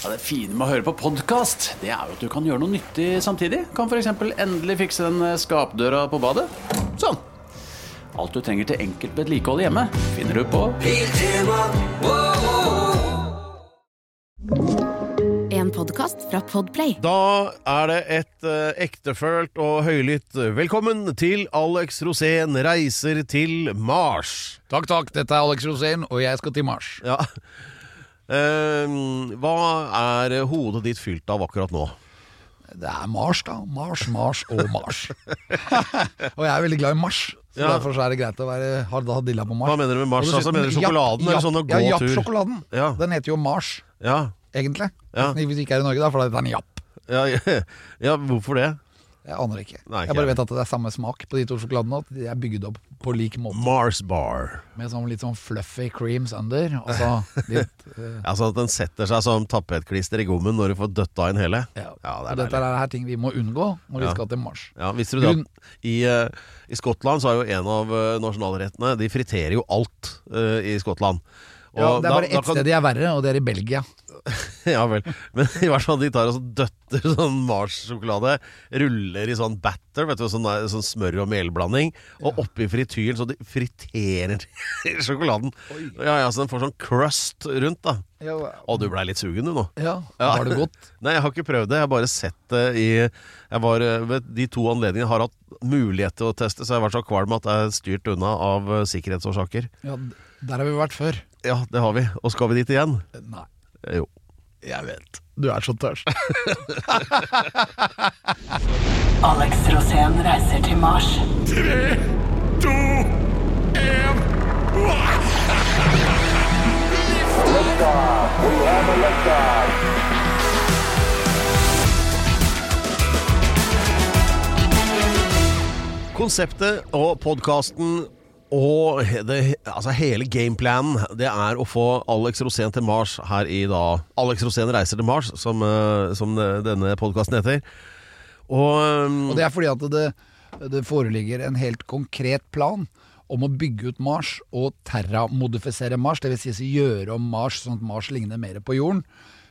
Ja, det fine med å høre på podkast, det er jo at du kan gjøre noe nyttig samtidig. Kan f.eks. endelig fikse den eh, skapdøra på badet. Sånn. Alt du trenger til enkelt vedlikehold hjemme, finner du på En podkast fra Podplay. Da er det et uh, ektefølt og høylytt velkommen til Alex Rosén reiser til Mars. Takk, takk. Dette er Alex Rosén, og jeg skal til Mars. Ja. Eh, hva er hodet ditt fylt av akkurat nå? Det er Mars, da. Mars, Mars og Mars. og jeg er veldig glad i Mars, så Ja. derfor så er det greit å være ha dilla på Mars. Hva mener du med Mars? Og Altså, mener du sjokoladen, Japp- eller sånn å Ja. Japp-sjokoladen. Ja. Den heter jo Mars, Ja, egentlig. Ja. Hvis vi ikke er i Norge, da, for da er en Japp. ja, ja, hvorfor det? Jeg aner ikke. Nei, ikke jeg bare vet at det er samme smak på de to sjokoladene, at de er bygd opp på lik måte. Mars bar. Med sånn litt sånn fluffy creams under, og så litt uh... Altså at den setter seg som tapetklister i gommen når du får døtta inn hele? ja. Ja, det er dette er her ting vi må unngå når Ja. vi skal til Mars. Ja, visste du det i, uh, i Skottland så er jo en av uh, nasjonalrettene De friterer jo alt i Skottland. Og Ja, det er bare da ett kan- sted de er verre, og det er i Belgia. Ja vel. Men i hvert fall de tar og så døtter sånn Mars-sjokolade, ruller i sånn batter, vet du, sånn, sånn smør- og melblanding, og oppi frityren, så de friterer sjokoladen. Ja, ja, Så den får sånn crust rundt, da. Ja, Og du blei litt sugen, du nå. ja. Ja. Var det godt? Nei, jeg har ikke prøvd det. Jeg har bare sett det i Jeg var ved de to anledningene har hatt mulighet til å teste, så jeg har vært så kvalm at jeg er styrt unna av eh, sikkerhetsårsaker. Ja, der har vi vært før. Ja, det har vi. Og skal vi dit igjen? Nei, Jo. jeg vet. Du er så tørst. Alex Rosén reiser til Mars. Tre, to, én Konseptet og podkasten og det, altså hele gameplanen, det er å få Alex Rosén til Mars her i dag. Alex Rosén reiser til Mars, som, eh, som denne podkasten heter. Og, um, Og det er fordi at det, det foreligger en helt konkret plan om å bygge ut Mars og terramodifisere Mars, dvs. Si gjøre om Mars sånn at Mars ligner mer på jorden.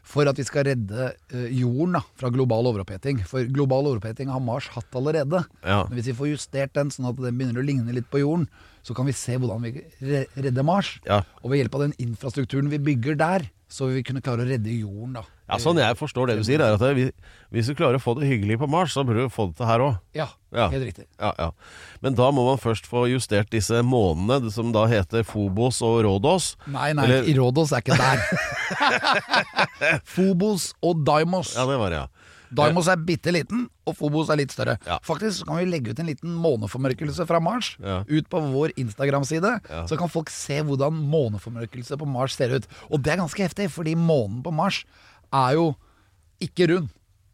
For at vi skal redde eh, jorden da, fra global overoppheting. For global overoppheting har Mars hatt allerede. Ja. Men hvis vi får justert den sånn at den begynner å ligne litt på jorden, så kan vi se hvordan vi redder Mars. Ja. Og ved hjelp av den infrastrukturen vi bygger der, så vil vi kunne klare å redde jorden. da. Ja, sånn jeg forstår det du sier, er at vi- hvis du klarer å få det hyggelig på Mars, så burde du få det til her òg. Ja, Ja. helt riktig. Ja, ja. Men da må man først få justert disse månene, det som da heter Phobos og Rådås. Nei, nei, Eller- Irodos er ikke der. Phobos og Daimos. Ja, det var det, ja. Daimos er bitte liten, og Phobos er litt større. Ja. Faktisk kan vi legge ut en liten måneformørkelse fra Mars Ja. ut på vår Instagram-side. Ja. Så kan folk se hvordan måneformørkelse på Mars ser ut. Og det er ganske heftig, fordi månen på Mars er jo ikke rund.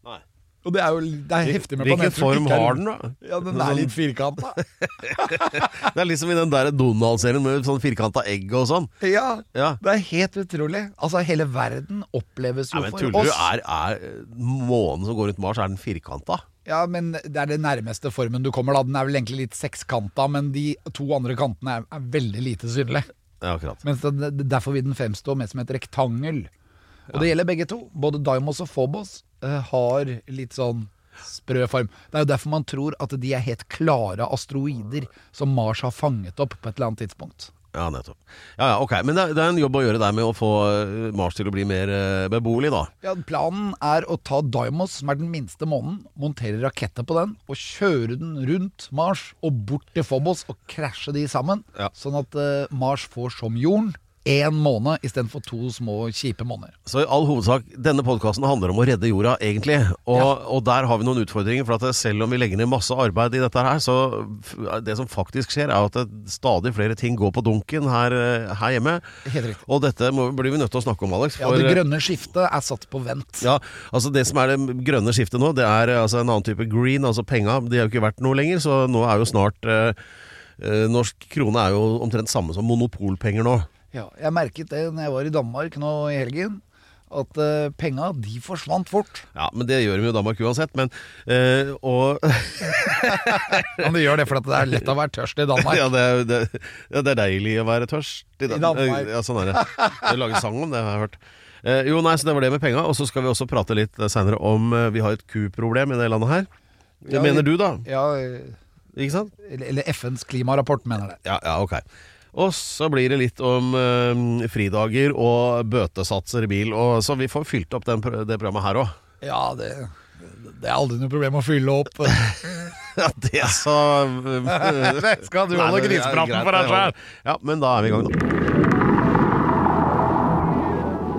Nei. Og det er jo det er heftig med Hvilken form har den, da? Ja, den er litt firkanta. Det er liksom i den der Donald-serien med sånn firkanta egg og sånn. Ja, Ja. det er helt utrolig. Altså, hele verden oppleves jo Nei, men for tuller du? oss Er, er månen som går rundt Mars, er den firkanta? Ja, men det er den nærmeste formen du kommer da. Den er vel egentlig litt sekskanta, men de to andre kantene er, er veldig lite synlige. Ja, akkurat. Mens det, det, derfor vil den fremstå mer som et rektangel. Og det gjelder begge to. Både Daimos og Phobos uh, har litt sånn sprø form. Det er jo derfor man tror at de er helt klare asteroider som Mars har fanget opp på et eller annet tidspunkt. Ja, nettopp. Ja, ja, ok. Men det, er- det er en jobb å gjøre der med å få eh, Mars til å bli mer eh, beboelig, da. Ja, Planen er å ta Daimos, som er den minste månen, montere raketter på den og kjøre den rundt Mars og bort til Phobos og krasje de sammen. Ja. Sånn at uh, Mars får som jorden én måned istedenfor to små, kjipe måneder. Så i all hovedsak, denne podkasten handler om å redde jorda, egentlig. Og, Ja. og der har vi noen utfordringer. For at selv om vi legger ned masse arbeid i dette her, så det som faktisk skjer, er at stadig flere ting går på dunken her, eh, her hjemme. Helt riktig. Og dette må, blir vi nødt til å snakke om, Alex. Ja, Det grønne skiftet er satt på vent. Ja, altså Det som er det grønne skiftet nå, det er eh, altså en annen type green. Altså penga, de har jo ikke vært noe lenger, så nå er jo snart eh, eh, Norsk krone er jo omtrent samme som monopolpenger nå. Ja, jeg merket det når jeg var i Danmark nå i helgen. At uh, penga, de forsvant fort. Ja, men det gjør de jo i Danmark uansett. Men uh, og Men de gjør det fordi det er lett å være tørst i Danmark. ja, det, er- det, ja, det er deilig å være tørst I Danmark. Ja, sånn er det. Du lager sang om det, har jeg hørt. Uh, jo, nei, så det var det med penga. Og så skal vi også prate litt seinere om uh, Vi har et kuproblem i det landet her. Det Ja, mener du, da? Ja, Ikke sant? eller FNs klimarapport mener det. Ja, ja, ok. Og så blir det litt om eh, fridager og bøtesatser i bil. Og, så vi får fylt opp den, det programmet her òg. Ja, det, det er aldri noe problem å fylle opp. Ja, det er så Det skal du holde grisepraten for deg sjøl. Ja, men da er vi i gang, da.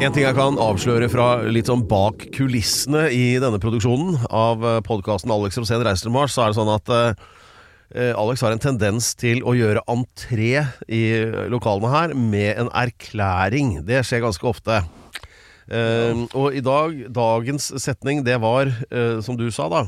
En ting jeg kan avsløre fra litt sånn bak kulissene i denne produksjonen av podkasten Alex Rosén reiser til Mars, så er det sånn at eh, Alex har en tendens til å gjøre entré i lokalene her med en erklæring. Det skjer ganske ofte. Uh, og i dag, dagens setning, det var, uh, som du sa da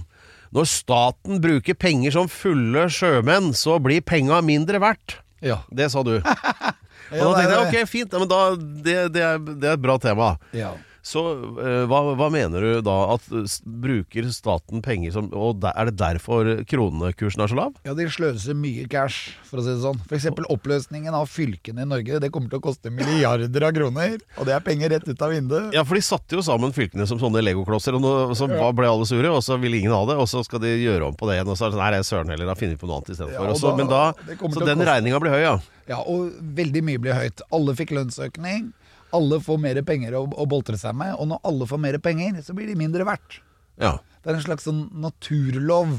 Når staten bruker penger som fulle sjømenn, så blir penga mindre verdt. Ja. Det sa du. Og da tenkte jeg ok, fint, ja, men da, det, det, er, det er et bra tema. ja. Så eh, hva, hva mener du da? At bruker staten penger som Og der, er det derfor kronekursen er så lav? Ja, de sløser mye cash, for å si det sånn. F.eks. oppløsningen av fylkene i Norge. Det kommer til å koste milliarder av kroner. Og det er penger rett ut av vinduet. Ja, for de satte jo sammen fylkene som sånne legoklosser, og nå, så ja. ble alle sure, og så ville ingen ha det, og så skal de gjøre om på det igjen, og så er det sånn, nei, søren heller, da finner vi på noe annet istedenfor. Ja, og Og så- men da, så den koste- regninga blir høy, ja. Ja, og veldig mye blir høyt. Alle fikk lønnsøkning. Alle får mer penger å, å boltre seg med. Og når alle får mer penger, så blir de mindre verdt. ja. Det er en slags sånn naturlov.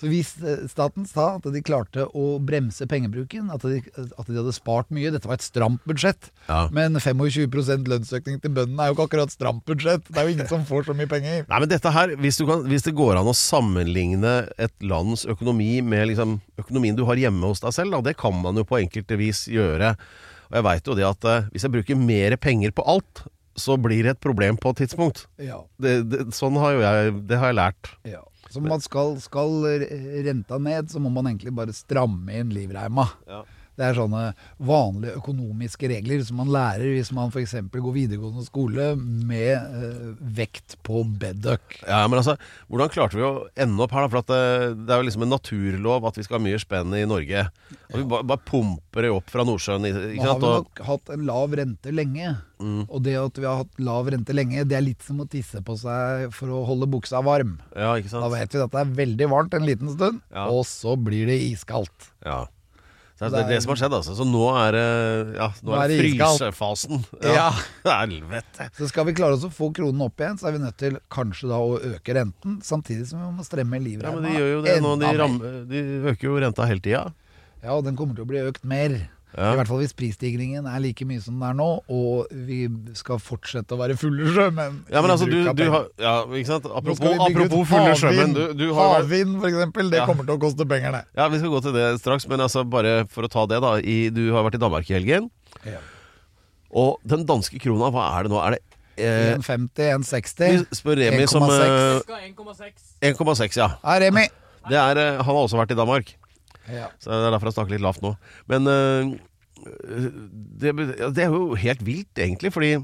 Så hvis eh, staten sa at de klarte å bremse pengebruken, at de, at de hadde spart mye Dette var et stramt budsjett. Ja. Men 25% lønnsøkning til bøndene er jo ikke akkurat stramt budsjett. Det er jo ingen som får så mye penger. Nei, men dette her, hvis, du kan, hvis det går an å sammenligne et lands økonomi med liksom, økonomien du har hjemme hos deg selv, da, det kan man jo på enkelte vis gjøre. Og jeg veit jo det at eh, hvis jeg bruker mer penger på alt, så blir det et problem på et tidspunkt. Ja. Det, det, sånn har jo jeg Det har jeg lært. Ja. Så man skal, skal renta ned, så må man egentlig bare stramme inn livreima. Det er sånne vanlige økonomiske regler som man lærer hvis man f.eks. går videregående skole med eh, vekt på bedduck. Ja, men altså, Hvordan klarte vi å ende opp her? da? For at det, det er jo liksom en naturlov at vi skal ha mye spenn i Norge. Og vi bare, bare pumper det opp fra Nordsjøen. Nå Ikke har vi nok hatt en lav rente lenge. Mm. Og det at vi har hatt lav rente lenge, det er litt som å tisse på seg for å holde buksa varm. ja, ikke Da vet vi at det er veldig varmt en liten stund, Ja. og så blir det iskaldt. Ja. Det er Det er- det som har skjedd, altså. Så nå er det ja, nå Nå er det frysefasen. Ja. Helvete. Så skal vi klare oss å få kronen opp igjen, så er vi nødt til kanskje da å øke renten, samtidig som vi må stremme Ja, men de gjør jo det nå. De, ram, de øker jo renta hele tida. Ja, og den kommer til å bli økt mer. Ja. I hvert fall hvis prisstigningen er like mye som den er nå, og vi skal fortsette å være fulle sjømenn. Ja, men altså, du, du har Ja, ikke sant? Apropos, apropos fulle sjømenn. havvind. Du, du har Havvind, for eksempel. Det Ja. kommer til å koste penger, det. Ja, vi skal gå til det straks, men altså bare for å ta det, da. I, du har vært i Danmark i helgen. Ja. Og den danske krona, hva er det nå? Er det eh, 1,50, 1,60. Vi spør Remi som eh, 1,6. 1,6, ja. Ja, Remi. Det er, eh, han har også vært i Danmark. Ja. Så det er derfor jeg snakker litt lavt nå. Men eh, det, det er jo helt vilt, egentlig, fordi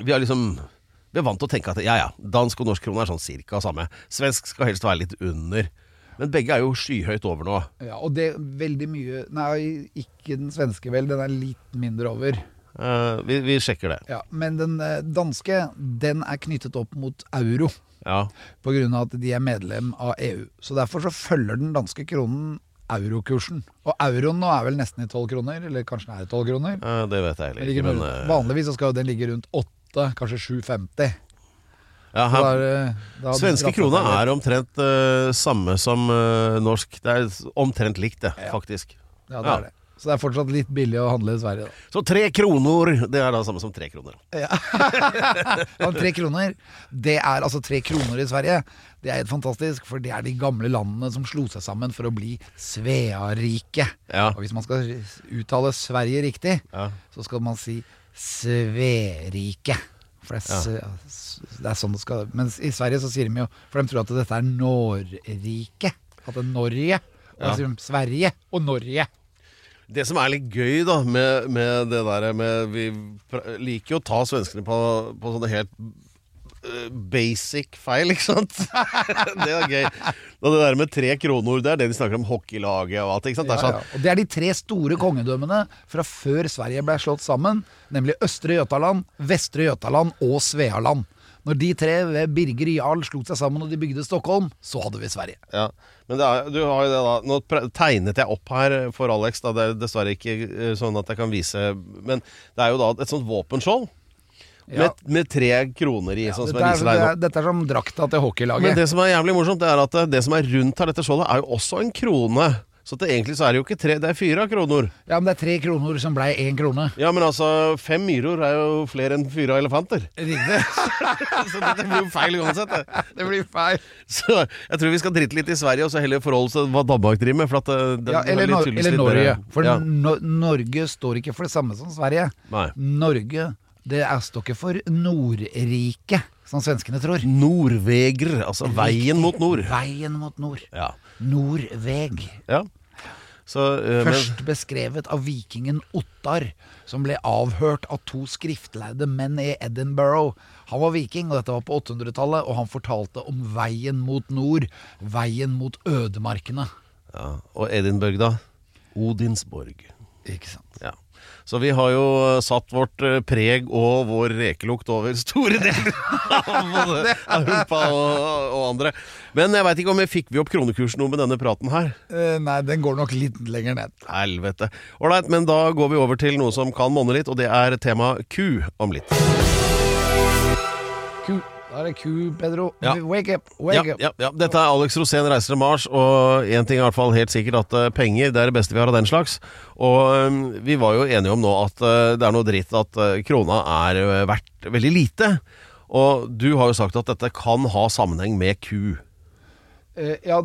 vi er liksom Vi er vant til å tenke at ja, ja, dansk og norsk krone er sånn cirka samme. Svensk skal helst være litt under. Men begge er jo skyhøyt over nå. ja, og det er veldig mye Nei, ikke den svenske, vel. Den er litt mindre over. Uh, vi, vi sjekker det. Ja, Men den eh, danske, den er knyttet opp mot euro. Ja. Pga. at de er medlem av EU. Så derfor så følger den danske kronen eurokursen. Og euroen nå er vel nesten i 12 kroner, eller kanskje den er i 12 kroner. Ja, det vet jeg ikke, men rundt- eh, Vanligvis så skal jo den ligge rundt 8, kanskje 7,50. ja, her, der, er hadde Svenske krona er omtrent uh, samme som uh, norsk. Det er omtrent likt, det, Ja. faktisk. Ja, det ja. er det. Så det er fortsatt litt billig å handle i Sverige, da. Så tre kroner, det er da samme som tre kroner. Ja, tre kroner, det er altså tre kroner i Sverige. Det er helt fantastisk, for det er de gamle landene som slo seg sammen for å bli Svearike. Ja. Og hvis man skal uttale Sverige riktig, Ja. så skal man si Sverike. For det er, ja. det er sånn det skal Mens i Sverige så sier de jo For de tror at dette er Norrike. At det er Norge. Og da sier de Sverige og Norge. Det som er litt gøy da med, med det der med Vi liker jo å ta svenskene på, på sånne helt basic feil, ikke sant? det er gøy. Og det der med tre kroner, det er det de snakker om hockeylaget og alt. ikke sant? Det er sånn, ja. Og det er de tre store kongedømmene fra før Sverige ble slått sammen, nemlig Østre Jøtaland, Vestre Jøtaland og Svealand. Når de tre ved Birger Jarl slo seg sammen og de bygde Stockholm, så hadde vi Sverige. Ja, men det er, du har jo det da Nå tegnet jeg opp her for Alex, da. Det er dessverre ikke eh, sånn at jeg kan vise Men det er jo da et sånt våpenskjold Ja. med, med tre kroner i, sånn som Dette er, viser det deg er, nå. dette er som drakta til hockeylaget. Men det som er jævlig morsomt, det er at eh, det som er rundt her, dette skjoldet, er jo også en krone. Så det, egentlig så er det jo ikke tre, det er fire kroner. Ja, men det er tre kroner som blei én krone. Ja, men altså, fem myrer er jo flere enn fire elefanter. Riktig. Så dette blir jo feil uansett. Det. det blir feil. Så jeg tror vi skal drite litt i Sverige, og så heller forholde oss til hva Danmark driver med. For at eh, det, Ja, er eller, Nor eller Norge. For ja. no Norge står ikke for det samme som Sverige. Nei. Norge det er, står for Nordriket, som svenskene tror. Nordveger, altså veien mot nord. Veien mot nord. Ja. Nordveg. ja. Så, men, Først beskrevet av vikingen Ottar, som ble avhørt av to skriftlærde menn i Edinburgh. Han var viking, og dette var på 800-tallet, og han fortalte om veien mot nord. Veien mot ødemarkene. ja. Og Edinburgh, da? Odinsborg. Ikke sant. Ja. Så vi har jo eh, satt vårt eh, preg og vår rekelukt over store deler av Humpa Europa og, og andre. Men jeg veit ikke om jeg fikk vi opp kronekursen noe med denne praten her. Eh, nei, den går nok litt lenger ned. Helvete. Ålreit, men da går vi over til noe som kan monne litt, og det er tema ku om litt. Da er det ku, Pedro. Ja. Wake up, wake up. ja, ja. Dette er Alex Rosén reiser til Mars, og én ting er i hvert fall helt sikkert at eh, penger det er det beste vi har av den slags. Og eh, vi var jo enige om nå at eh, det er noe dritt at eh, krona er verdt veldig lite. Og du har jo sagt at dette kan ha sammenheng med ku. Ja,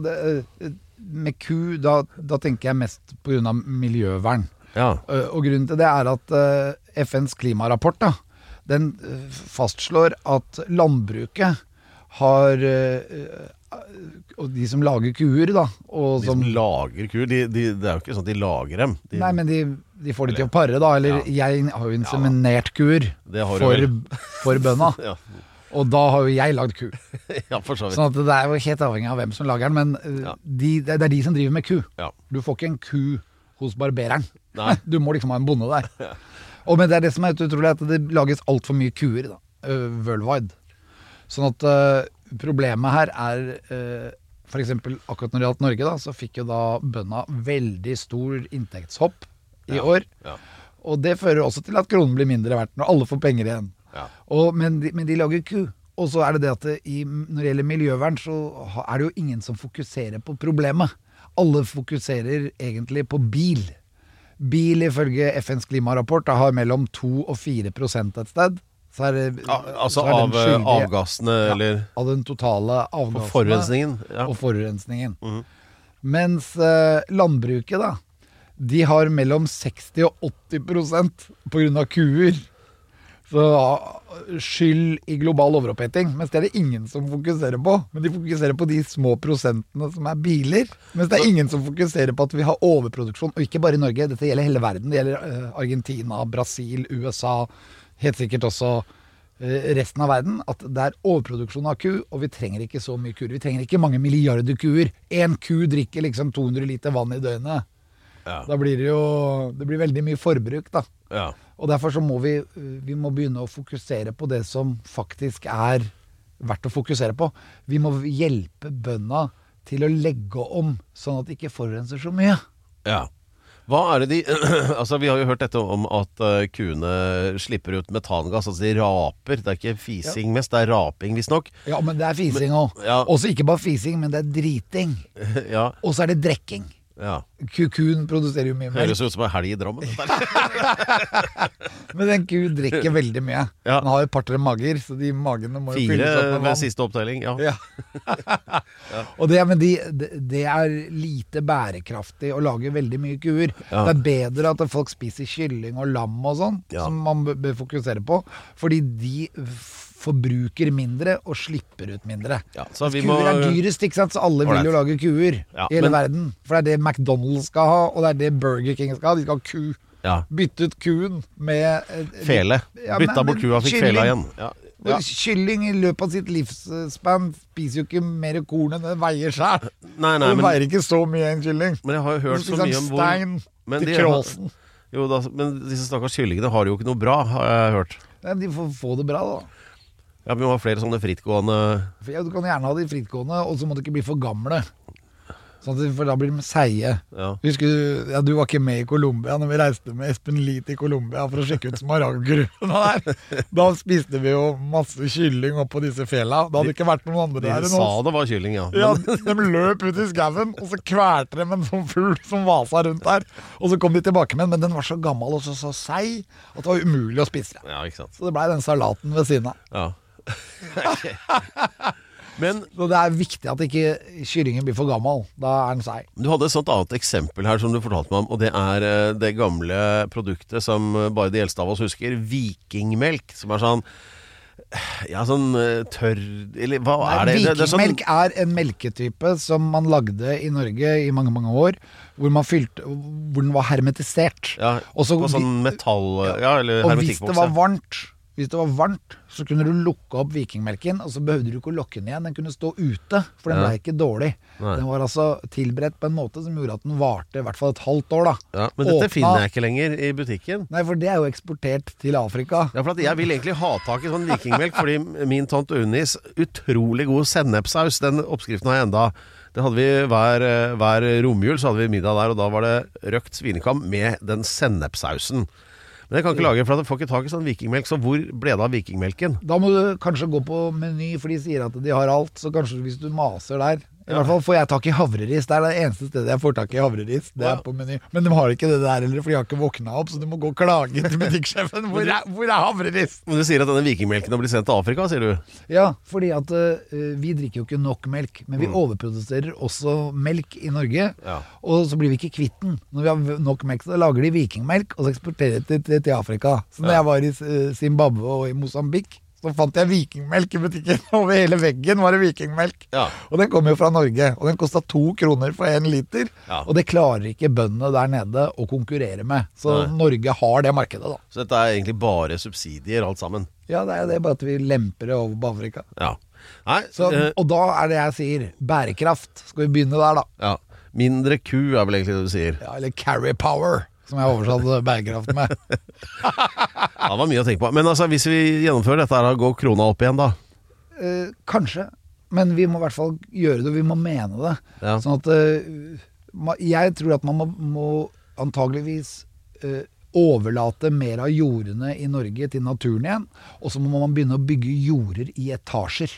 med ku, da, da tenker jeg mest av miljøvern. Ja. Og grunnen til det er at FNs klimarapport da, den eh, fastslår at landbruket har eh, Og de som lager kuer, da og De som, som lager kuer? de, de, det er jo ikke sånn at de lager dem. De, Nei, men de, de får det til å pare, da. Eller jeg har jo inseminert kuer for, for bønda. ja. Og da har jo jeg lagd ku. ja, for så vidt. Sånn at det er jo helt avhengig av hvem som lager den. Men eh, Ja. de, det er de som driver med ku. Ja. Du får ikke en ku hos barbereren. Nei. Du må liksom ha en bonde der. Og men det er det som er utrolig, at det lages altfor mye kuer da, uh, worldwide. Sånn at uh, problemet her er uh, f.eks. akkurat når det gjaldt Norge, da, så fikk jo da bøndene veldig stor inntektshopp i år. Ja. Og det fører også til at kronen blir mindre verdt når alle får penger igjen. Ja. Og, men, de, men de lager ku. Og så er det det at det, i, når det gjelder miljøvern, så er det jo ingen som fokuserer på problemet. Alle fokuserer egentlig på bil. Bil ifølge FNs klimarapport har mellom 2 og 4 et sted. Så er altså så er av skyldige, skyldig- avgassene, ja, eller Av den totale for avgassene forurensningen. Ja. Og forurensningen. Mens eh, landbruket, da, de har mellom 60 og 80% på grunn av kuer. Så ah, skyld i global overoppheting. Mens det er det ingen som fokuserer på. Men de fokuserer på de små prosentene som er biler. Mens det er ingen som fokuserer på at vi har overproduksjon. Og ikke bare i Norge, dette gjelder hele verden. Det gjelder eh, Argentina, Brasil, USA, helt sikkert også eh, resten av verden. At det er overproduksjon av ku, og vi trenger ikke så mye kuer. Vi trenger ikke mange milliarder kuer. Én ku drikker liksom 200 liter vann i døgnet. Ja. Da blir det jo Det blir veldig mye forbruk, da. Ja. Og derfor så må vi, vi må begynne å fokusere på det som faktisk er verdt å fokusere på. Vi må hjelpe bøndene til å legge om, sånn at de ikke forurenser så mye. Ja. Hva er det de Altså Vi har jo hørt dette om at eh, kuene slipper ut metangass. Altså de raper. Det er ikke fising mest, det er raping, visstnok. Ja, men det er fising òg. ja. Også ikke bare fising, men det er driting. ja, Og så er det drikking. Ja. Kukun produserer jo mye melk, Høres ut som en helg i Drammen. men den ku drikker veldig mye. Ja. Den har et par-tre mager, så de magene må jo Fire fylles opp med ved vann. siste opptelling. Ja. Ja. Og det, men de, det, er lite bærekraftig å lage veldig mye kuer. Det er bedre at folk spiser kylling og lam og sånn, som man bør fokusere på. Fordi de forbruker mindre og slipper ut mindre. Ja, så vi kuer må- er dyrest, ikke sant? så alle vil jo lage kuer Ja, i hele men- verden. For det er det McDonald's skal ha, og det er det Burger King skal ha. De skal ha ku. Ja. Bytte ut kuen med eh, Fele. Ja, Bytta bort kua, fikk fela igjen. Ja. Ja. Kylling i løpet av sitt livsspann spiser jo ikke mer korn enn det veier nei, Den veier ikke så mye en kylling. men jeg har jo hørt Så så mye om hvor stein men til de kråsen. Jo da, men disse stakkars kyllingene har jo ikke noe bra, har jeg hørt. Nei, De får få det bra, da. Ja, Vi må ha flere sånne frittgående ja, Du kan gjerne ha de frittgående, og så må de ikke bli for gamle. Sånn at, for da blir de seige. Ja. Husker du, ja, du var ikke med i Colombia når vi reiste med Espen Lie til Colombia for å sjekke ut smaragdgruvene der. Da spiste vi jo masse kylling oppå disse fela. Det hadde ikke vært noen andre De der enn sa det var kylling, ja. Ja, de løp ut i skauen, og så kvalte de en sånn fugl som vasa rundt der. Og så kom de tilbake med den, men den var så gammel og så, så seig at det var umulig å spise den. ja, ikke sant. Så det blei den salaten ved siden av. Ja. Men Så det er viktig at ikke kyllingen blir for gammel. Da er den seig. du hadde et sånt annet eksempel her som du fortalte meg om, og det er eh, det gamle produktet som eh, bare de eldste av oss husker, vikingmelk. Som er sånn Ja, sånn eh, tørr Eller hva er det? det, det er sånn, Vikingmelk er en melketype som man lagde i Norge i mange mange år. Hvor, man fylte, hvor den var hermetisert. ja, Og så- på sånn metall... Ja, eller Og hvis det hermetikkboks. var ja. varmt, hvis det var varmt, så kunne du lukke opp vikingmelken, og så behøvde du ikke å lukke den igjen. Den kunne stå ute, for den Ja. ikke dårlig. Nei. Den var altså tilberedt på en måte som gjorde at den varte i hvert fall et halvt år, da. Ja, men dette Åpna- finner jeg ikke lenger i butikken. Nei, for det er jo eksportert til Afrika. Ja, for at Jeg vil egentlig ha tak i sånn vikingmelk, fordi min tante Unnis utrolig god sennepsaus, den oppskriften har jeg enda. Det hadde vi hver, eh, hver romjul, så hadde vi middag der, og da var det røkt svinekam med den sennepssausen. Men jeg kan ikke lage, for jeg får ikke tak i sånn vikingmelk, så hvor ble det av vikingmelken? Da må du kanskje gå på Meny, for de sier at de har alt. Så kanskje hvis du maser der I hvert fall får jeg tak i havreris. Det er det eneste stedet jeg får tak i havreris. Det er på Meny. Men de har ikke det der heller, for de har ikke våkna opp. Så du må gå og klage til butikksjefen. Hvor er, hvor er havreris? Men Du sier at denne vikingmelken har blitt sendt til Afrika, sier du? Ja, fordi at uh, vi drikker jo ikke nok melk, men vi Mm. overproduserer også melk i Norge. Ja. Og så blir vi ikke kvitt den. Når vi har nok melk, så lager de vikingmelk, og så eksporterer de til, til Afrika. Så når Ja. jeg var i eh, Zimbabwe og i Mosambik, så fant jeg vikingmelk i butikken. Over hele veggen var det vikingmelk. Ja. Og den kom jo fra Norge, og den kosta to kroner for én liter. Ja. Og det klarer ikke bøndene der nede å konkurrere med. Så Nei. Norge har det markedet, da. Så dette er egentlig bare subsidier, alt sammen. Ja, det er det, bare at vi lemper det over på Afrika. Ja. Nei, Så, eh, og da er det jeg sier, bærekraft. Skal vi begynne der, da? ja. Mindre ku er vel egentlig det du sier. Ja, eller carry power, som jeg oversatte bærekraft med. Det var mye å tenke på. Men altså, hvis vi gjennomfører dette, her, går krona opp igjen da? Eh, kanskje, men vi må i hvert fall gjøre det, og vi må mene det. Ja. Sånn at eh, Jeg tror at man må, må antageligvis eh, overlate mer av jordene i Norge til naturen igjen. Og så må man begynne å bygge jorder i etasjer.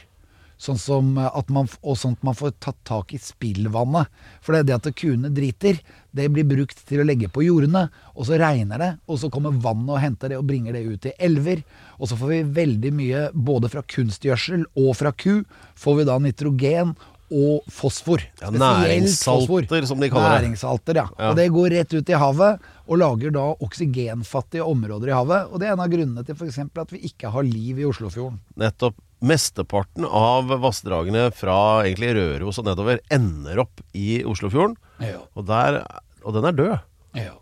Sånn som eh, at man, og sånn at man får tatt tak i spillvannet. For det det at kuene driter, det blir brukt til å legge på jordene. Og så regner det, og så kommer vannet og henter det og bringer det ut i elver. Og så får vi veldig mye, både fra kunstgjødsel og fra ku, får vi da nitrogen og fosfor. Ja, næringssalter, fosfor. som de kaller det. Næringssalter, ja. Ja. Og det går rett ut i havet, og lager da oksygenfattige områder i havet. Og det er en av grunnene til f.eks. at vi ikke har liv i Oslofjorden. Nettopp. Mesteparten av vassdragene fra egentlig Røros og nedover ender opp i Oslofjorden. Ja. Og, der, og den er død. ja.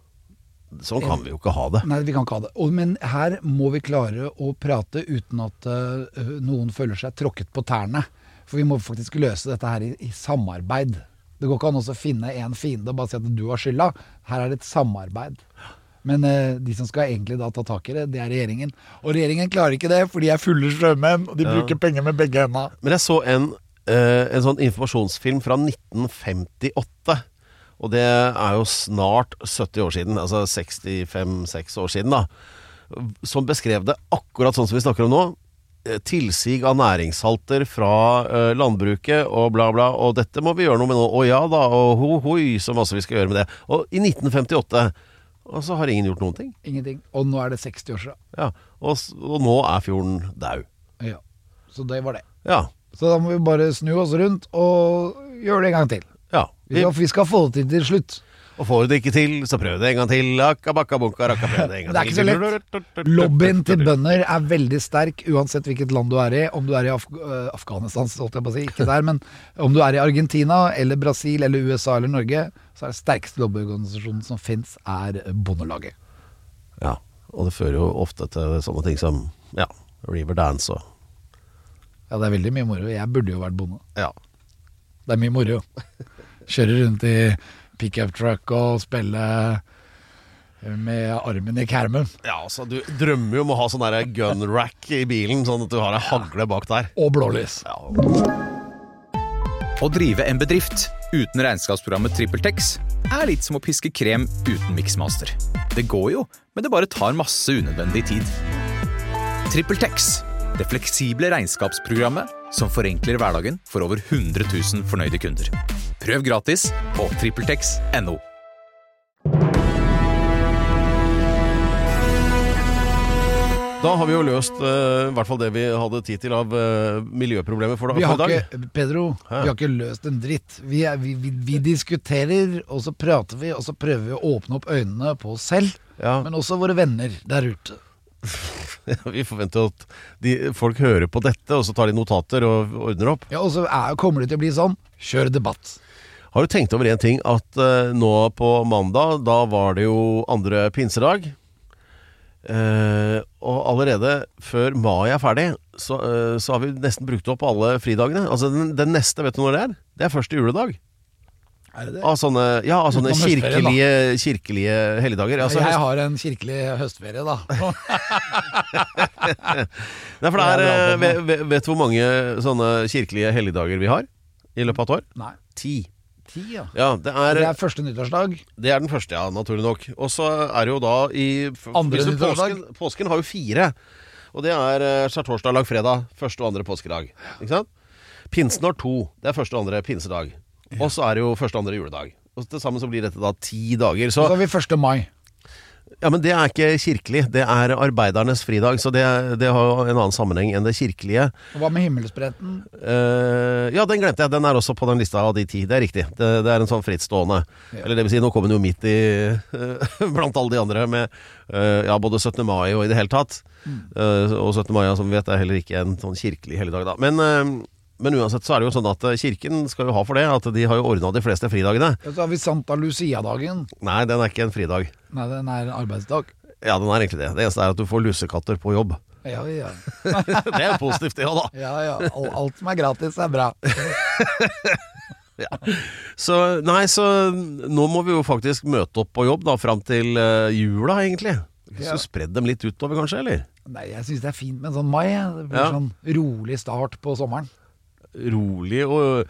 Sånn kan vi jo ikke ha det. Nei, vi kan ikke ha det. Og, men her må vi klare å prate uten at uh, noen føler seg tråkket på tærne. For vi må faktisk løse dette her i, i samarbeid. Det går ikke an å finne en fiende og bare si at du har skylda. Her er det et samarbeid. Men eh, de som skal egentlig da ta tak i det, det er regjeringen. Og regjeringen klarer ikke det, for de er fulle sjømenn, og de Ja. bruker penger med begge hendene. Men jeg så en, eh, en sånn informasjonsfilm fra 1958. Og det er jo snart 70 år siden, altså 65-6 år siden, da. Som beskrev det akkurat sånn som vi snakker om nå. Eh, Tilsig av næringssalter fra landbruket og bla, bla. Og dette må vi gjøre noe med nå. Å ja da, og ho, hoi, så masse vi skal gjøre med det. Og i 1958 Og så har ingen gjort noen ting. Ingenting. Og nå er det 60 år siden. Ja, Og, og nå er fjorden daud. Ja. Så det var det. Ja. Så da må vi bare snu oss rundt og gjøre det en gang til. ja. Vi Vi, skal, vi skal få det til til slutt. Og får du det ikke til, så prøv det en gang til. Akka, bakka, bunka, rakka, prøv det en gang til. Det er ikke så lett. Lobbyen til bønder er veldig sterk uansett hvilket land du er i. Om du er i Af øh, Afghanistan, holdt jeg på å si, ikke der, men om du er i Argentina eller Brasil eller USA eller Norge, så er det sterkeste lobbyorganisasjonen som fins, er Bondelaget. Ja, og det fører jo ofte til sånne ting som ja, Riverdance og Ja, det er veldig mye moro. Jeg burde jo vært bonde. Ja. Det er mye moro. Kjører rundt i pickup truck og spille med armen i kermen. ja, altså Du drømmer jo om å ha sånn gun rack i bilen, sånn at du har ei hagle bak der. Og blålys. Å drive en bedrift uten regnskapsprogrammet TrippelTex er litt som å piske krem uten miksmaster. Det går jo, men det bare tar masse unødvendig tid. TrippelTex, det fleksible regnskapsprogrammet som forenkler hverdagen for over 100 000 fornøyde kunder. Prøv gratis på TrippelTex.no. Da har vi jo løst uh, i hvert fall det vi hadde tid til av uh, miljøproblemer for, Vi for har i dag. ikke, Pedro, Hæ? vi har ikke løst en dritt. Vi, er, vi, vi, vi diskuterer, og så prater vi, og så prøver vi å åpne opp øynene på oss selv, Ja. men også våre venner der ute. Vi forventer at de, folk hører på dette, og så tar de notater og ordner opp. Ja, Og så er, kommer det til å bli sånn. Kjør debatt. Har du tenkt over en ting? At uh, nå på mandag, da var det jo andre pinsedag. Uh, og allerede før mai er ferdig, så, uh, så har vi nesten brukt opp alle fridagene. Altså den, den neste, vet du når det er? Det er første juledag. Av sånne, ja, av sånne kirkelige, kirkelige helligdager. Altså, jeg har en kirkelig høstferie, da. Nei, for det er, eh, vet, du hvor mange sånne kirkelige helligdager vi har i løpet av et år? Nei. Ti. Ti, ja. Ja, det er, Det er første nyttårsdag. det er den første, ja, naturlig nok. Og så er det jo da i Andre nyttårsdag? påsken, påsken har jo fire. Og det er eh, skjærtorsdag, langfredag, første og andre påskedag. Ikke sant? Pinsen har to. Det er første og andre pinsedag. Og så er det jo første og andre juledag. Og til sammen så blir dette da ti dager. Så Så har vi 1. mai. Ja, men det er ikke kirkelig. Det er arbeidernes fridag, så det, det har jo en annen sammenheng enn det kirkelige. Og hva med himmelspretten? Eh, ja, den glemte jeg. Den er også på den lista av de ti. Det er riktig. Det, det er en sånn frittstående. Eller det vil si, nå kommer den jo midt i Blant alle de andre med eh, ja, både 17. mai og i det hele tatt. Eh, og 17. mai, som vi vet, er heller ikke en sånn kirkelig helligdag, da. Men, eh, men uansett så er det jo sånn at eh, kirken skal jo ha for det, at de har jo ordna de fleste fridagene. Ja, så har vi Santa Lucia-dagen. Nei, den er ikke en fridag. Nei, den er en arbeidsdag. Ja, den er egentlig det. Det eneste er at du får lussekatter på jobb. Ja, ja. det er jo positivt, det òg, da. ja, ja. Al- Alt som er gratis, er bra. Så nei, så nå må vi jo faktisk møte opp på jobb da fram til eh, jula, egentlig. Ja. du spredde dem litt utover, kanskje, eller? Nei, jeg syns det er fint med en sånn mai. Det blir Ja. sånn rolig start på sommeren. Rolig og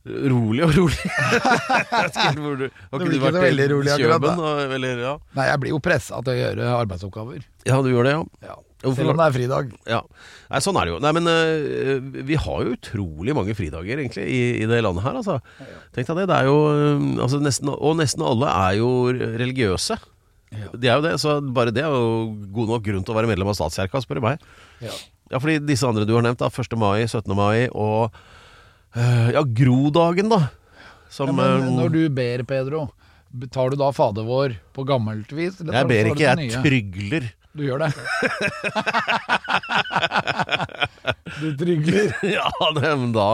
Rolig og rolig. Har ikke du så veldig rolig akkurat, Eller, ja. Nei, jeg blir jo pressa til å gjøre arbeidsoppgaver. ja, du gjør det, ja. Ja. Selv om det er fridag. ja. Nei, sånn er det jo. Nei, men uh, vi har jo utrolig mange fridager, egentlig, i, i det landet her, altså. Tenk deg det. Det er jo eh, altså, nesten, Og nesten alle er jo religiøse. De er jo det, så bare det er jo god nok grunn til å være medlem av statskirka, spør du meg. Ja. Ja, fordi disse andre du har nevnt, da, 1. mai, 17. mai og eh, ja, Grodagen, da. Som Ja, men eh, når du ber, Pedro, tar du da Fader vår på gammelt vis? eller Jeg ber ikke, jeg nye? trygler. Du gjør det? du trygler. ja, det, men da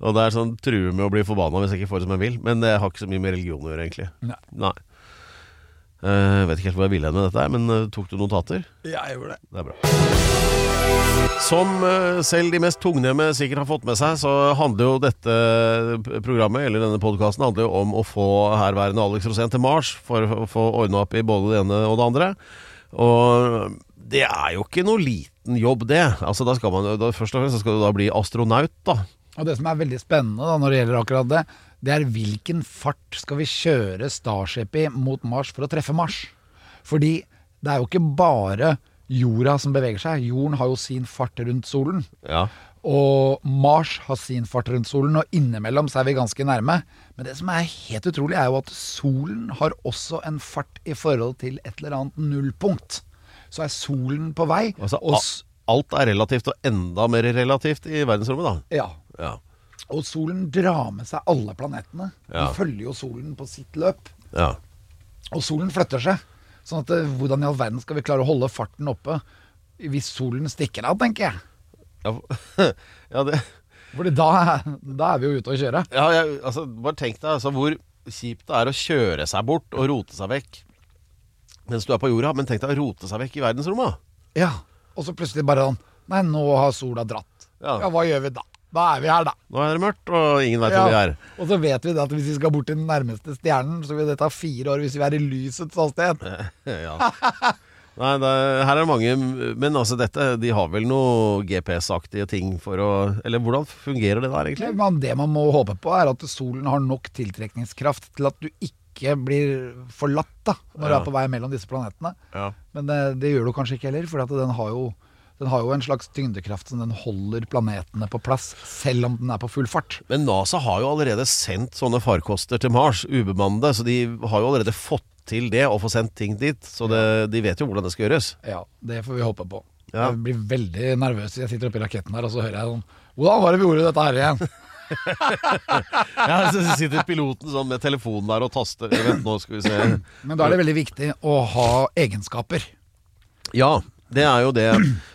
Og det er sånn true med å bli forbanna hvis jeg ikke får det som jeg vil. Men det har ikke så mye med religion å gjøre, egentlig. Nei. Nei. Uh, vet ikke helt hvor jeg ville med dette, men uh, tok du notater? Ja, jeg gjorde det. Det er bra. Som eh, selv de mest tungnemme sikkert har fått med seg, så handler jo dette programmet, eller denne podkasten, om å få herværende Alex Rosén til Mars for å få ordna opp i både det ene og det andre. Og det er jo ikke noe liten jobb, det. Altså da skal man da, Først og fremst skal du da bli astronaut, da. Og det som er veldig spennende da, når det gjelder akkurat det, det er hvilken fart skal vi kjøre Starship i mot Mars for å treffe Mars? Fordi det er jo ikke bare jorda som beveger seg. Jorden har jo sin fart rundt solen. Ja. Og Mars har sin fart rundt solen, og innimellom så er vi ganske nærme. Men det som er helt utrolig, er jo at solen har også en fart i forhold til et eller annet nullpunkt. Så er solen på vei, Altså, alt er relativt, og enda mer relativt i verdensrommet, da. ja, Ja. og solen drar med seg alle planetene. Ja. De følger jo solen på sitt løp. ja. Og solen flytter seg. Sånn at eh, hvordan i all verden skal vi klare å holde farten oppe hvis solen stikker av, tenker jeg. Ja, ja, det, Fordi da, da er vi jo ute å kjøre. ja jeg, altså, bare tenk deg altså, hvor kjipt det er å kjøre seg bort og rote seg vekk mens du er på jorda. Men tenk deg å rote seg vekk i verdensrommet. Ja. Og så plutselig bare sånn Nei, nå har sola dratt. Ja. Ja, hva gjør vi da? Da er vi her, da. Nå er det mørkt, og ingen veit hvor vi er. Og så vet vi det at hvis vi skal bort til den nærmeste stjernen, så vil det ta fire år hvis vi er i lysets hastighet. ja. Nei, det, her er det mange Men altså dette De har vel noe GPS-aktige ting for å Eller hvordan fungerer det der, egentlig? Men det man må håpe på, er at solen har nok tiltrekningskraft til at du ikke blir forlatt da når du er på vei mellom disse planetene. Ja. Men det, det gjør du kanskje ikke heller, for at den har jo den har jo en slags tyngdekraft som den holder planetene på plass, selv om den er på full fart. Men NASA har jo allerede sendt sånne farkoster til Mars, ubemannede, så de har jo allerede fått til det å få sendt ting dit. Så det, de vet jo hvordan det skal gjøres. Ja, det får vi håpe på. Ja. Jeg blir veldig nervøs. Jeg sitter oppi raketten her, og så hører jeg sånn Hvordan var det vi gjorde dette her igjen? Ja, så sitter piloten sånn med telefonen der og taster. Vent, nå skal vi se. Men da er det veldig viktig å ha egenskaper. Ja, det er jo det.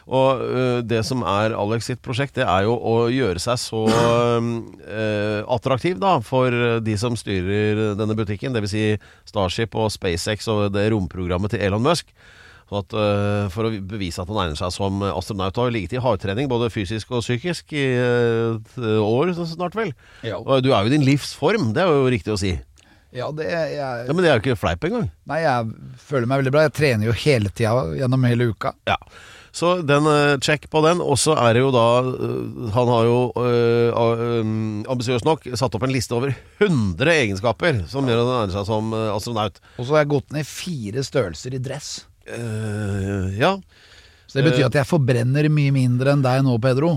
Og uh, det som er Alex sitt prosjekt, det er jo å gjøre seg så uh, attraktiv da for de som styrer denne butikken. Dvs. Si Starship og SpaceX og det romprogrammet til Elon Musk. At, uh, for å bevise at han egner seg som astronaut. Har ligget i hardtrening både fysisk og psykisk i et år snart, vel. Ja. Og du er jo i din livs form, det er jo riktig å si. Ja, det jeg, Ja, Men det er jo ikke fleip engang. Nei, jeg føler meg veldig bra. Jeg trener jo hele tida gjennom hele uka. Ja. Så den eh, check på den. Og så er det jo da eh, Han har jo øh, ambisiøst nok satt opp en liste over 100 egenskaper som gjør at han egner seg som astronaut. Og så har jeg gått ned fire størrelser i dress. Uh, ja. Så det betyr at jeg forbrenner mye mindre enn deg nå, Pedro.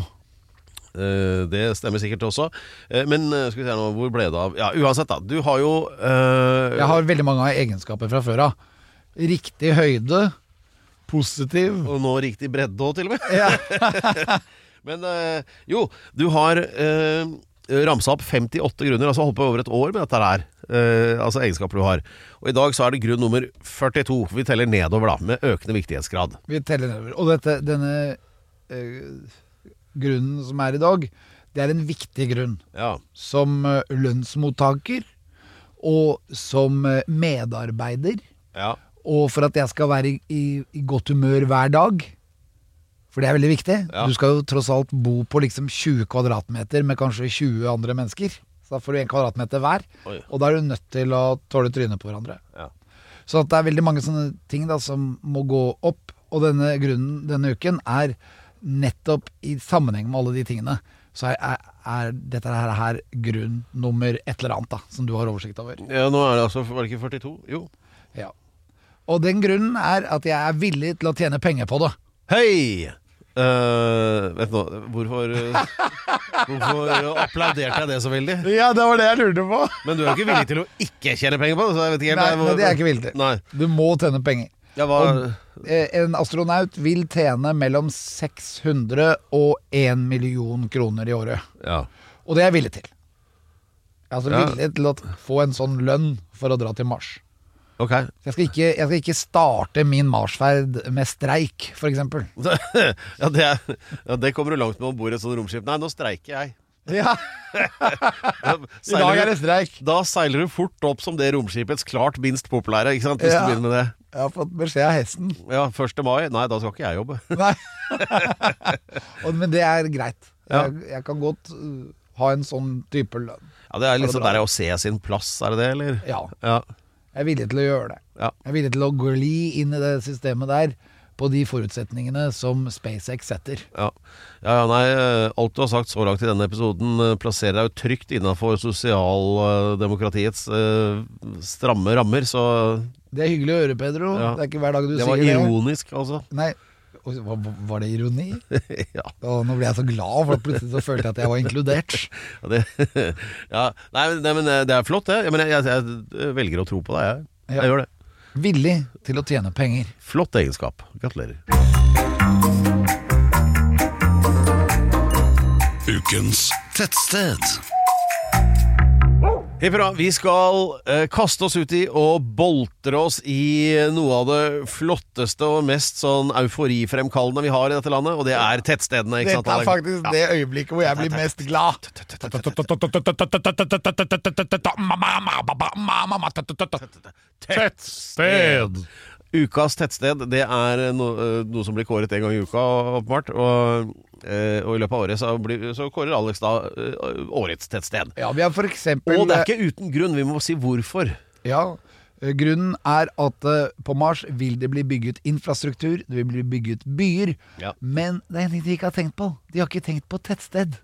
Eh, det stemmer sikkert også. Eh, men eh, skal vi se nå, hvor ble det av Ja, uansett, da. Du har jo eh, Jeg har veldig mange egenskaper fra før av. Riktig høyde. Positiv. Og nå riktig bredde òg, til og med. Ja. Men eh, jo, du har uh, ramsa opp 58 grunner, altså holdt på over et år med dette her. eh, altså egenskaper du har. Og i dag så er det grunn nummer 42. Vi teller nedover, da, med økende viktighetsgrad. Vi teller nedover. Og dette, denne eh, grunnen som er i dag, det er en viktig grunn. Ja. Som eh, lønnsmottaker og som eh, medarbeider. ja. Og for at jeg skal være i, i, i godt humør hver dag. For det er veldig viktig. Ja. Du skal jo tross alt bo på liksom 20 kvadratmeter med kanskje 20 andre mennesker. Så da får du én kvadratmeter hver. Oi. Og da er du nødt til å tåle trynet på hverandre. Ja. Så det er veldig mange sånne ting da som må gå opp. Og denne grunnen denne uken er nettopp i sammenheng med alle de tingene. Så er, er, er dette her, her grunn nummer et eller annet da som du har oversikt over. ja, nå er det altså Var det ikke 42? Jo. Ja. Og den grunnen er at jeg er villig til å tjene penger på det. Hei! Uh, vet du nå, hvorfor eh, Hvorfor applauderte jeg det så veldig? Ja, det var det jeg lurte på. Men du er jo ikke villig til å ikke tjene penger på det? Så jeg vet ikke helt Nei, jeg- men det er jeg ikke villig til. Nei. Du må tjene penger. Ja, hva Eh, En astronaut vil tjene mellom 600 og 1 million kroner i året. Ja. Og det er jeg villig til. Jeg er altså Ja. villig til å få en sånn lønn for å dra til Mars. Okay. Jeg skal ikke, jeg skal ikke starte min Marsferd med streik, f.eks. ja, det er, ja, det kommer du langt med om bord i et sånt romskip. Nei, nå streiker jeg. Ja, I dag er det streik. Da seiler du fort opp som det romskipets klart minst populære, ikke sant? Hvis Ja. du begynner med det. Jeg har fått beskjed av hesten. Ja, 1. mai. Nei, da skal ikke jeg jobbe. Nei. Men det er greit. Ja. Jeg, jeg kan godt uh, ha en sånn type lønn. Ja, Det er liksom der å se sin plass, er det det, eller? Ja, Ja. jeg er villig til å gjøre det. Ja. Jeg er villig til å gli inn i det systemet der på de forutsetningene som SpaceX setter. Ja. ja, ja, nei, eh, alt du har sagt så langt i denne episoden eh, plasserer deg jo trygt innafor sosialdemokratiets eh, stramme rammer, så Det er hyggelig å høre, Pedro. Ja. Det er ikke hver dag du det sier var det. ironisk, altså. Nei, hva- Var det ironi? ja. Og nå ble jeg så glad, for plutselig så følte jeg at jeg var inkludert. Ja, det, ja, nei, men- nei, men eh, det er flott, det. Jeg, jeg, jeg, jeg velger å tro på deg, jeg. Ja. Jeg gjør det. Villig til å tjene penger. Flott egenskap. Gratulerer. Ukens tettsted. Hipp hurra. Vi skal eh, kaste oss ut i og boltre oss i noe av det flotteste og mest sånn euforifremkallende vi har i dette landet, og det er tettstedene. Ikke sant, Dette er faktisk det øyeblikket hvor jeg blir mest glad. Tettsted! Ukas tettsted det er no, eh, noe som blir kåret en gang i uka, åpenbart. Og Eh, og i løpet av året så, blir, så kårer Alex da eh, årets tettsted. Ja, vi har for eksempel Og det er ikke uten grunn, vi må si hvorfor. Ja, eh, Grunnen er at eh, på Mars vil det bli bygget infrastruktur, det vil bli bygget byer. Ja. Men det er en ting de ikke har tenkt på. De har ikke tenkt på tettsted.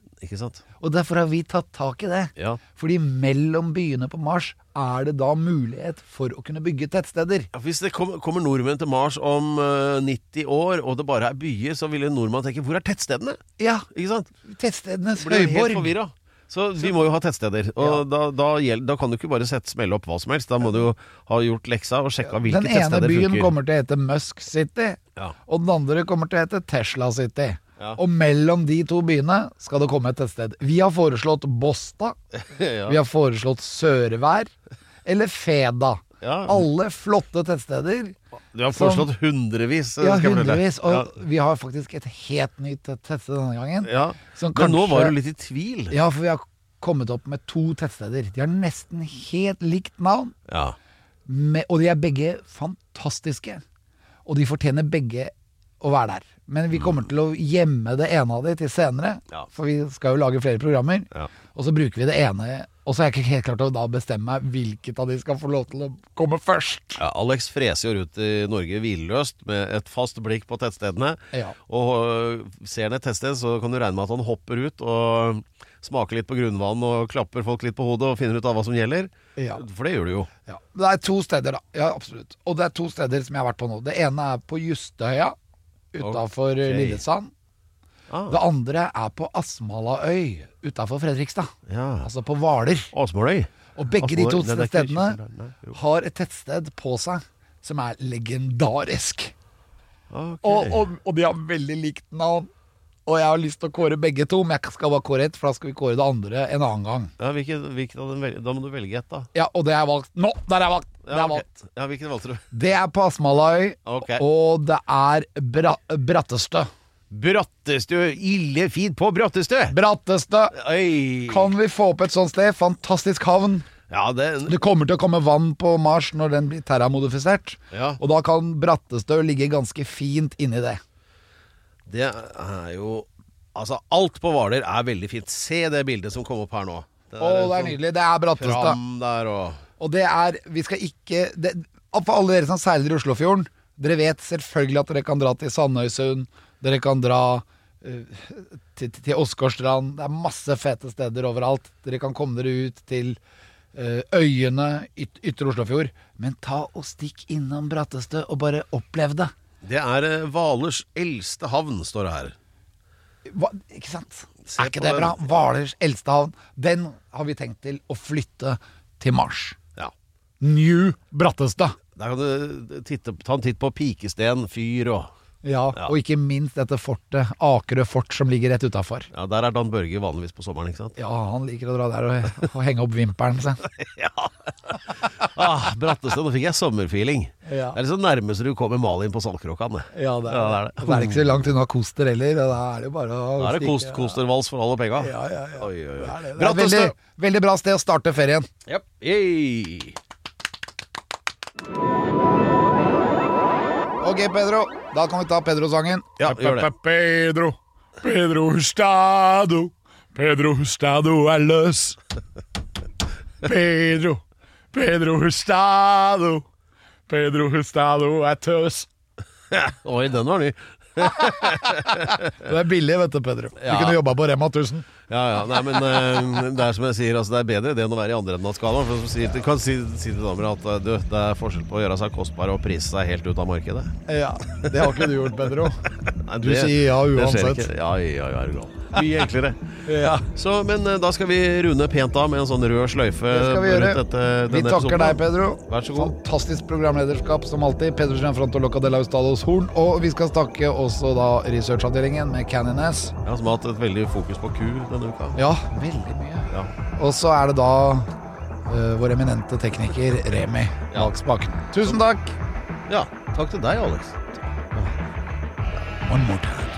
Og derfor har vi tatt tak i det. Ja. Fordi mellom byene på Mars er det da mulighet for å kunne bygge tettsteder. Ja, Hvis det kom, kommer nordmenn til Mars om uh, 90 år, og det bare er byer, så vil nordmenn nordmann tenke 'hvor er tettstedene?' Ja, Ikke sant? tettstedenes Blir helt høyborg. forvirra. Så vi må jo ha tettsteder. Og da, da, gjeld, da kan du ikke bare sette, smelle opp hva som helst. Da må du jo ha gjort leksa og sjekka hvilke Den ene byen funker. kommer til å hete Musk City, Ja. og den andre kommer til å hete Tesla City. Ja. Og mellom de to byene skal det komme et tettsted. Vi har foreslått Bosta. ja. Vi har foreslått Sørvær. Eller Feda. Ja. Alle flotte tettsteder. Du har Som- foreslått hundrevis. Ja, hundrevis. Og vi har faktisk et helt nytt tettsted denne gangen. Ja. Som Men nå var du litt i tvil. Ja, for vi har kommet opp med to tettsteder. De har nesten helt likt navn, Ja. med, og de er begge fantastiske. Og de fortjener begge å være der. Men vi kommer til å gjemme det ene av de til senere, Ja. for vi skal jo lage flere programmer. Ja. Og så bruker vi det ene, og så er jeg ikke helt klart å da bestemme meg hvilket av de skal få lov til å komme først. Ja, Alex freser jo rundt i Norge hvileløst med et fast blikk på tettstedene. Ja. Og øh, ser han et tettsted, så kan du regne med at han hopper ut og smaker litt på grunnvann og klapper folk litt på hodet og finner ut av hva som gjelder. Ja. For det gjør du jo. Ja. Det er to steder, da. Ja, absolutt. Og det er to steder som jeg har vært på nå. Det ene er på Justøya utafor okay. Lillesand. Ah, Det andre er på Asmalaøy utafor Fredrikstad. ja. Altså på Hvaler. Asmaløy. Og begge de to stedene Nei, har et tettsted på seg som er legendarisk. Okay. Og, og, og de har veldig likt navn. Og jeg har lyst til å kåre begge to, men jeg skal bare kåre ett, for da skal vi kåre det andre en annen gang. ja, hvilket, hvilket Da må du velge ett, da. Ja, og det er valgt nå! Der er valgt! Det Ja, er valgt. ja hvilken valgte du? Det er på Asmaløy, Ok. og det er bra Brattestø. Brattestø. Ille fint på Brattestø! Brattestø! Oi. Kan vi få opp et sånt sted? Fantastisk havn. Ja, det Det kommer til å komme vann på Mars når den blir terramodifisert. Ja. Og da kan Brattestø ligge ganske fint inni det. Det er jo Altså, alt på Hvaler er veldig fint. Se det bildet som kom opp her nå. Å, det er sånn nydelig. Det er Brattestø. Fram der og Og det er Vi skal ikke det, For alle dere som seiler i Oslofjorden, dere vet selvfølgelig at dere kan dra til Sandøysund. Dere kan dra eh, til, til Åsgårdstrand. Det er masse fete steder overalt. Dere kan komme dere ut til eh, øyene yt, Ytre Oslofjord. Men ta og stikk innom Brattestø og bare opplev det. Det er eh, Hvalers eldste havn, står det her. Hva, ikke sant? Se er ikke det bra? Hvalers eldste havn. Den har vi tenkt til å flytte til Mars. Ja. New Brattestad. Der kan du titte, ta en titt på Pikesten fyr og Ja, Ja. og ikke minst dette fortet, Akerø fort, som ligger rett utafor. Ja, der er Dan Børge vanligvis på sommeren, ikke sant? Ja, han liker å dra der og, og henge opp vimpelen sin. Ah, Brattestø, nå fikk jeg sommerfeeling. Ja. Det er liksom nærmest du kommer Malin på Saltkråkan. Ja, det er, Ja, det er det. Og så er ikke så langt unna Koster heller. Da er det jo bare å Da er det kost, kostervals for alle penga. Ja, ja, ja. Oi, oi, oi. Det er, det. Det er veldig, veldig bra sted å starte ferien. Yep. Yay. Ok, Pedro. Da kan vi ta Pedro-sangen. Ja, gjør det. Pedro, Pedro Hustado, Pedro Hustado er løs. Pedro, Pedro Hustado, Pedro Hustado er tøs. Oi, den var ny. Det er billig, vet du, Pedro. Du Ja. kunne jobba på Rema 1000. Ja, ja, nei, men uh, det er som jeg sier, altså, det er bedre det enn å være i andre enden av skalaen. For sier, si, du kan si, si til damer at eh, du, det er forskjell på å gjøre seg kostbar og prise seg helt ut av markedet. Ja, Det har ikke du gjort, Pedro. Nei, Du sier ja det skjer uansett. ikke. Ja, ja, ja, du gal. Mye enklere. Ja. Så, men eh, da skal vi runde pent av med en sånn rød sløyfe. Det skal vi gjøre. dette, Vi takker episoden. deg, Pedro. Vær så god. Fantastisk programlederskap som alltid. Pedro Gianfranto Locadella Ustados Horn. Og vi skal takke også da researchavdelingen med Canyon S. Ja, som har hatt et veldig fokus på ku denne uka. Ja, veldig mye. Ja. Og så er det da uh, vår eminente tekniker Remi Ja. bak spaken. Tusen takk. ja. Takk til deg, Alex. One more time.